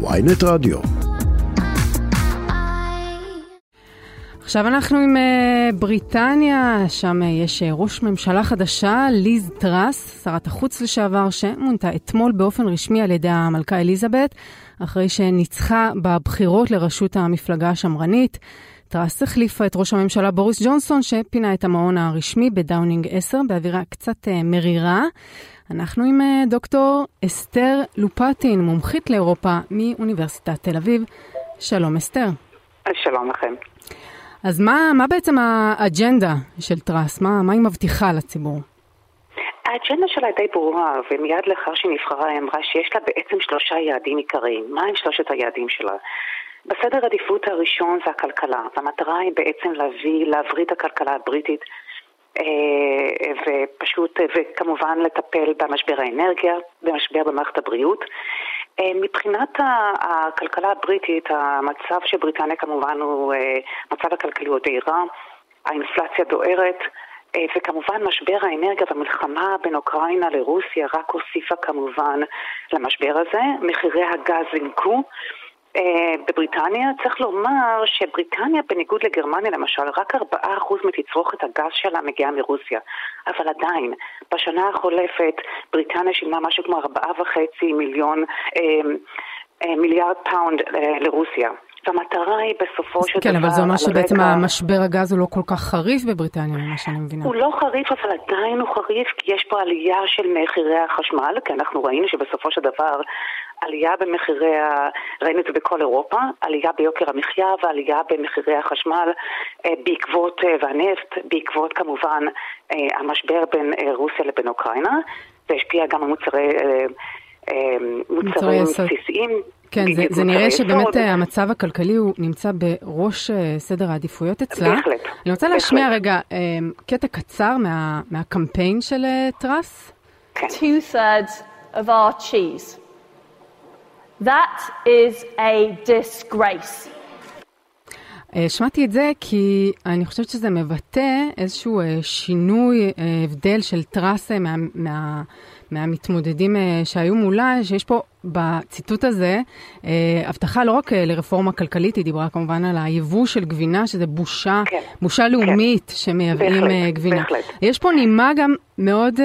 ynet רדיו. עכשיו אנחנו עם uh, בריטניה, שם uh, יש uh, ראש ממשלה חדשה, ליז טראס, שרת החוץ לשעבר, שמונתה אתמול באופן רשמי על ידי המלכה אליזבת, אחרי שניצחה בבחירות לראשות המפלגה השמרנית. טראס החליפה את ראש הממשלה בוריס ג'ונסון, שפינה את המעון הרשמי בדאונינג 10 באווירה קצת uh, מרירה. אנחנו עם uh, דוקטור אסתר לופטין, מומחית לאירופה מאוניברסיטת תל אביב. שלום אסתר. שלום לכם. אז מה, מה בעצם האג'נדה של טראס? מה, מה היא מבטיחה לציבור? האג'נדה שלה די ברורה, ומיד לאחר שהיא נבחרה היא אמרה שיש לה בעצם שלושה יעדים עיקריים. מה הם שלושת היעדים שלה? בסדר עדיפות הראשון זה הכלכלה, והמטרה היא בעצם להביא, להבריא את הכלכלה הבריטית אה, ופשוט, וכמובן לטפל במשבר האנרגיה, במשבר במערכת הבריאות. אה, מבחינת הכלכלה הבריטית, המצב של בריטניה כמובן הוא, אה, מצב הכלכלי הוא די רע, האינפלציה דוהרת, וכמובן משבר האנרגיה והמלחמה בין אוקראינה לרוסיה רק הוסיפה כמובן למשבר הזה. מחירי הגז זינקו. אה, בבריטניה צריך לומר שבריטניה, בניגוד לגרמניה למשל, רק 4% מתצרוכת הגז שלה מגיעה מרוסיה. אבל עדיין, בשנה החולפת בריטניה שילמה משהו כמו 4.5 מיליון, אה, אה, מיליארד פאונד לרוסיה. והמטרה היא בסופו של כן, דבר... כן, אבל זה אומר שבעצם רגע... המשבר הגז הוא לא כל כך חריף בבריטניה, ממה שאני מבינה. הוא לא חריף, אבל עדיין הוא חריף, כי יש פה עלייה של מחירי החשמל, כי אנחנו ראינו שבסופו של דבר עלייה במחירי. ראינו את זה בכל אירופה, עלייה ביוקר המחיה ועלייה במחירי החשמל אה, בעקבות, אה, והנפט, בעקבות כמובן אה, המשבר בין רוסיה לבין אוקראינה, זה השפיע גם על מוצרי... מוצרים בסיסיים. כן, זה, זה נראה שבאמת המצב הכלכלי הוא נמצא בראש סדר העדיפויות אצלה. בהחלט. אני רוצה להשמיע רגע קטע קצר מה, מהקמפיין של טראס. כן. Two thirds of our cheese That is a disgrace. שמעתי את זה כי אני חושבת שזה מבטא איזשהו שינוי, הבדל של טראס מה, מה, מהמתמודדים שהיו מולה, שיש פה בציטוט הזה הבטחה לא רק לרפורמה כלכלית, היא דיברה כמובן על היבוא של גבינה, שזה בושה, כן, בושה כן. לאומית כן. שמייבאים בהחלט, גבינה. בהחלט. יש פה נימה גם מאוד,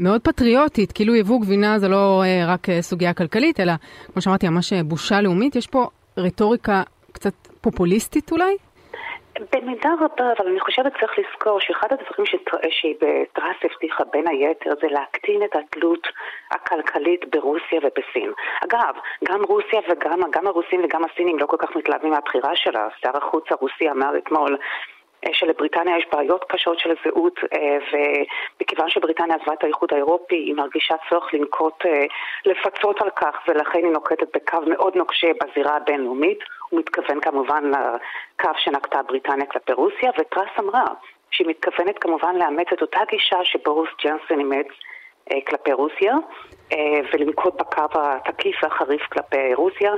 מאוד פטריוטית, כאילו יבוא גבינה זה לא רק סוגיה כלכלית, אלא כמו שאמרתי, ממש בושה לאומית. יש פה רטוריקה קצת פופוליסטית אולי? במידה רבה, אבל אני חושבת שצריך לזכור שאחד הדברים בטרס הבטיחה בין היתר זה להקטין את התלות הכלכלית ברוסיה ובסין. אגב, גם רוסיה וגם גם הרוסים וגם הסינים לא כל כך מתלהבים מהבחירה שלה. שר החוץ הרוסי אמר אתמול שלבריטניה יש בעיות קשות של זהות אה, ומכיוון שבריטניה עזבה את האיחוד האירופי היא מרגישה צורך לנקוט, אה, לפצות על כך ולכן היא נוקטת בקו מאוד נוקשה בזירה הבינלאומית. הוא מתכוון כמובן לקו שנקטה בריטניה כלפי רוסיה וטראס אמרה שהיא מתכוונת כמובן לאמץ את אותה גישה שבורוס ג'נסון אימץ כלפי רוסיה ולנקוט בקו התקיף והחריף כלפי רוסיה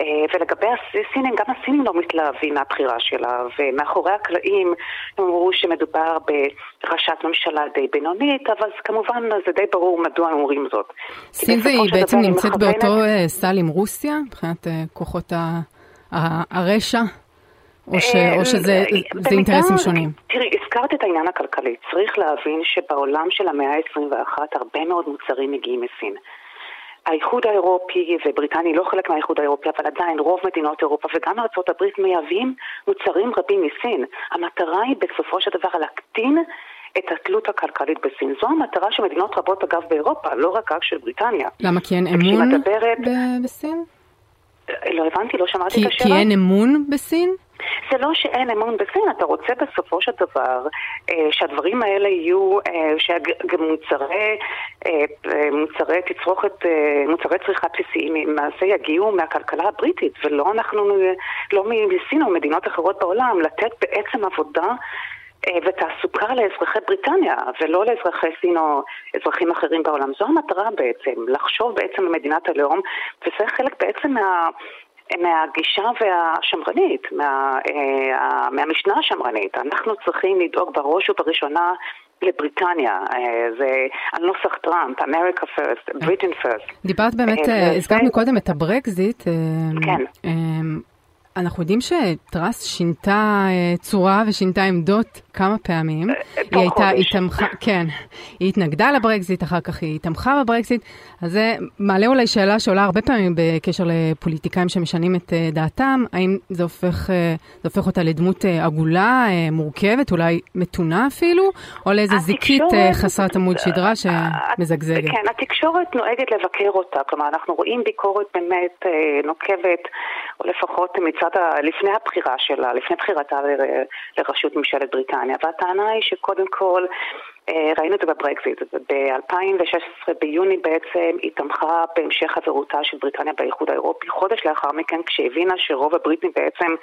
אה, ולגבי הסינים, גם הסינים לא מתלהבים מהבחירה שלה, ומאחורי הקלעים הם אמרו שמדובר בראשת ממשלה די בינונית, אבל כמובן זה די ברור מדוע הם אומרים זאת. סין והיא בעצם נמצאת מכוונת... באותו אה, סל עם רוסיה, מבחינת אה, כוחות הרשע? או, ש, או שזה אינטרסים שונים? תראי, הזכרת את העניין הכלכלי. צריך להבין שבעולם של המאה ה-21 הרבה מאוד מוצרים מגיעים מסין. האיחוד האירופי ובריטניה היא לא חלק מהאיחוד האירופי, אבל עדיין רוב מדינות אירופה וגם ארה"ב מייבאים מוצרים רבים מסין. המטרה היא בסופו של דבר להקטין את התלות הכלכלית בסין. זו המטרה של מדינות רבות אגב באירופה, לא רק של בריטניה. למה? כי אין אמון מדברת... בסין? לא הבנתי, לא שמעתי את השאלה. כי אין אמון בסין? זה לא שאין אמון בסין, אתה רוצה בסופו של דבר אה, שהדברים האלה יהיו, אה, שמוצרי אה, מוצרי תצרוכת, אה, מוצרי צריכה בסיסיים למעשה יגיעו מהכלכלה הבריטית ולא אנחנו, לא מסין או מדינות אחרות בעולם, לתת בעצם עבודה אה, ותעסוקה לאזרחי בריטניה ולא לאזרחי סין או אזרחים אחרים בעולם. זו המטרה בעצם, לחשוב בעצם על מדינת הלאום וזה חלק בעצם מה... מהגישה והשמרנית, מה, אה, מהמשנה השמרנית. אנחנו צריכים לדאוג בראש ובראשונה לבריטניה, זה על נוסח טראמפ, America first, Britain first. דיברת באמת, הזכרת מקודם את הברקזיט. כן. אנחנו יודעים שטראס שינתה צורה ושינתה עמדות כמה פעמים. תוך היא הייתה, היא. תמכה, כן, היא התנגדה לברקזיט, אחר כך היא תמכה בברקזיט, אז זה מעלה אולי שאלה שעולה הרבה פעמים בקשר לפוליטיקאים שמשנים את אה, דעתם, האם זה הופך, אה, זה הופך אותה לדמות אה, עגולה, אה, מורכבת, אולי מתונה אפילו, או לאיזה זיקית אה, חסרת עמוד שדרה שמזגזגת. כן, התקשורת נוהגת לבקר אותה, כלומר אנחנו רואים ביקורת באמת אה, נוקבת, או לפחות מצד, ה, לפני הבחירה שלה, לפני בחירתה ל- לראשות ממשלת בריטניה, והטענה היא שקודם כל, אה, ראינו את זה בברקזיט, ב-2016 ביוני בעצם היא תמכה בהמשך חברותה של בריטניה באיחוד האירופי, חודש לאחר מכן כשהבינה שרוב הבריטים בעצם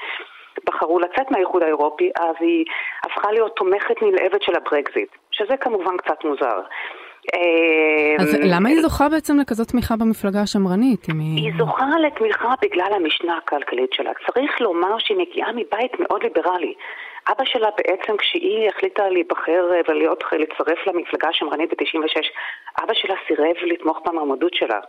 בחרו לצאת מהאיחוד האירופי, אז היא הפכה להיות תומכת נלהבת של הברקזיט, שזה כמובן קצת מוזר. אז אה, למה היא זוכה בעצם לכזאת תמיכה במפלגה השמרנית? היא... זוכה לתמיכה בגלל המשנה הכלכלית שלה. צריך לומר שהיא מגיעה מבית מאוד ליברלי. אבא שלה בעצם, כשהיא החליטה להיבחר אה, ולהיות, לצרף למפלגה השמרנית ב-96, אבא שלה סירב לתמוך במעמדות שלה.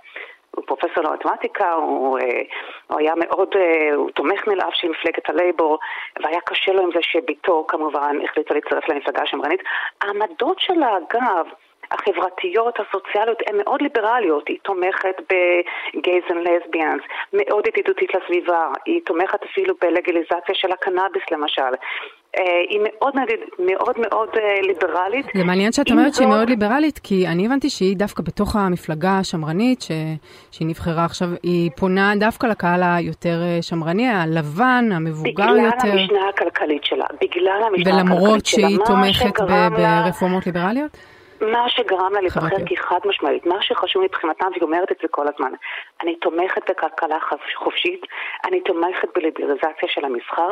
הוא פרופסור למתמטיקה, הוא, אה, הוא היה מאוד, אה, הוא תומך נלהב של מפלגת הלייבור, והיה קשה לו עם זה שבתו כמובן החליטה להצטרף למפלגה השמרנית. העמדות שלה, אגב, החברתיות, הסוציאליות, הן מאוד ליברליות. היא תומכת בגייז אנד לסביאנס, מאוד ידידותית לסביבה, היא תומכת אפילו בלגליזציה של הקנאביס למשל. אה, היא מאוד מאוד מאוד, מאוד אה, ליברלית. זה מעניין שאת אומרת שהיא מאוד ליברלית, כי אני הבנתי שהיא דווקא בתוך המפלגה השמרנית, ש... שהיא נבחרה עכשיו, היא פונה דווקא לקהל היותר אה, שמרני, הלבן, המבוגר בגלל יותר, המשנה הכלכלית שלה, בגלל המשנה הכלכלית ולמרות שלה, שהיא מה תומכת ברפורמות ליברליות? מה שגרם לה להיבחר. כי חד משמעית, מה שחשוב מבחינתם, והיא אומרת את זה כל הזמן, אני תומכת בכלכלה חופ- חופשית, אני תומכת בליברליזציה של המסחר,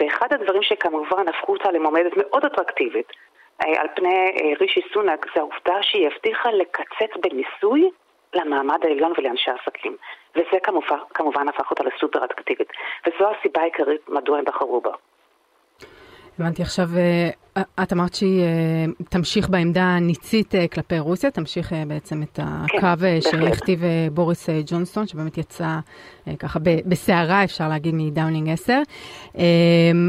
ואחד הדברים שכמובן הפכו אותה למועמדת מאוד אטרקטיבית אה, על פני אה, רישי סונאק, זה העובדה שהיא הבטיחה לקצץ במיסוי למעמד העליון ולאנשי עסקים. וזה כמובן, כמובן הפך אותה לסופר אטרקטיבית. וזו הסיבה העיקרית מדוע הם בחרו בה. הבנתי עכשיו, אה, את אמרת שהיא אה, תמשיך בעמדה הניצית אה, כלפי רוסיה, תמשיך אה, בעצם את הקו אה, בהחלט. שהכתיב אה, בוריס אה, ג'ונסטון, שבאמת יצא אה, ככה בסערה, אפשר להגיד, מדאונינג 10. אה,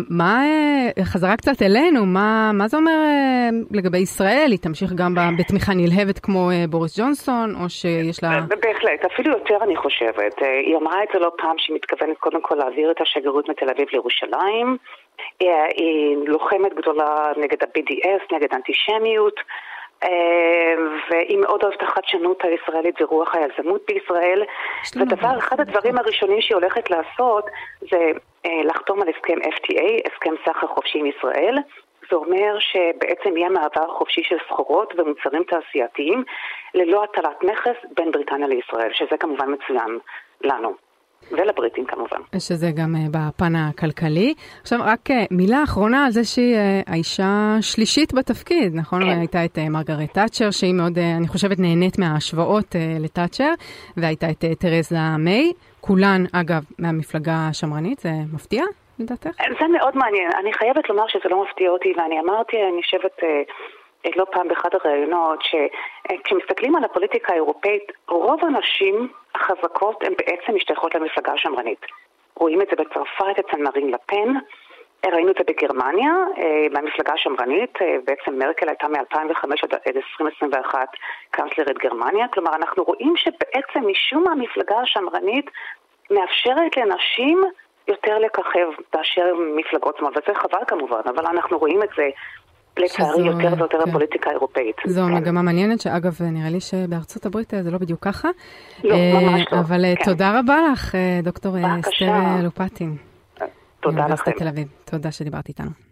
מה, אה, חזרה קצת אלינו, מה, מה זה אומר אה, לגבי ישראל? היא תמשיך גם בתמיכה נלהבת כמו אה, בוריס ג'ונסון, או שיש לה... בהחלט, אפילו יותר אני חושבת. אה, היא אמרה את זה לא פעם שהיא מתכוונת קודם כל להעביר את השגרירות מתל אביב לירושלים. היא, היא לוחמת גדולה נגד ה-BDS, נגד אנטישמיות. אה, והיא מאוד אוהבת החדשנות הישראלית ורוח היזמות בישראל. ודבר, אחד הדברים הראשונים שהיא הולכת לעשות זה אה, לחתום על הסכם FTA, הסכם סחר חופשי עם ישראל. זה אומר שבעצם יהיה מעבר חופשי של סחורות ומוצרים תעשייתיים ללא הטלת מכס בין בריטניה לישראל, שזה כמובן מצוין לנו. ולבריטים כמובן. שזה גם אה, בפן הכלכלי. עכשיו, רק אה, מילה אחרונה על זה שהיא אה, האישה השלישית בתפקיד, נכון? כן. הייתה את מרגרט תאצ'ר, שהיא מאוד, אני חושבת, נהנית מההשוואות לתאצ'ר, והייתה את תרזה מיי, כולן, אגב, מהמפלגה השמרנית, זה מפתיע, לדעתך? זה מאוד מעניין. אני חייבת לומר שזה לא מפתיע אותי, ואני אמרתי, אני אה, אה, לא פעם באחד הראיונות, שכשמסתכלים על הפוליטיקה האירופאית, רוב הנשים החזקות הן בעצם משתייכות למפלגה השמרנית. רואים את זה בצרפת אצל מרין לפן, אה, ראינו את זה בגרמניה, אה, במפלגה השמרנית, אה, בעצם מרקל הייתה מ-2005 עד עד 2021 קאנצלרית גרמניה, כלומר אנחנו רואים שבעצם משום מה המפלגה השמרנית מאפשרת לנשים יותר לככב באשר מפלגות שמאל, וזה חבל כמובן, אבל אנחנו רואים את זה לצערי שזו, יותר ויותר כן. בפוליטיקה האירופאית. זו כן. מגמה מעניינת, שאגב, נראה לי שבארצות הברית אה, זה לא בדיוק ככה. לא, אה, ממש לא, אבל אה, כן. תודה רבה לך, דוקטור. אסתר לופטין. תודה לכם. תל אביב. תודה שדיברת איתנו.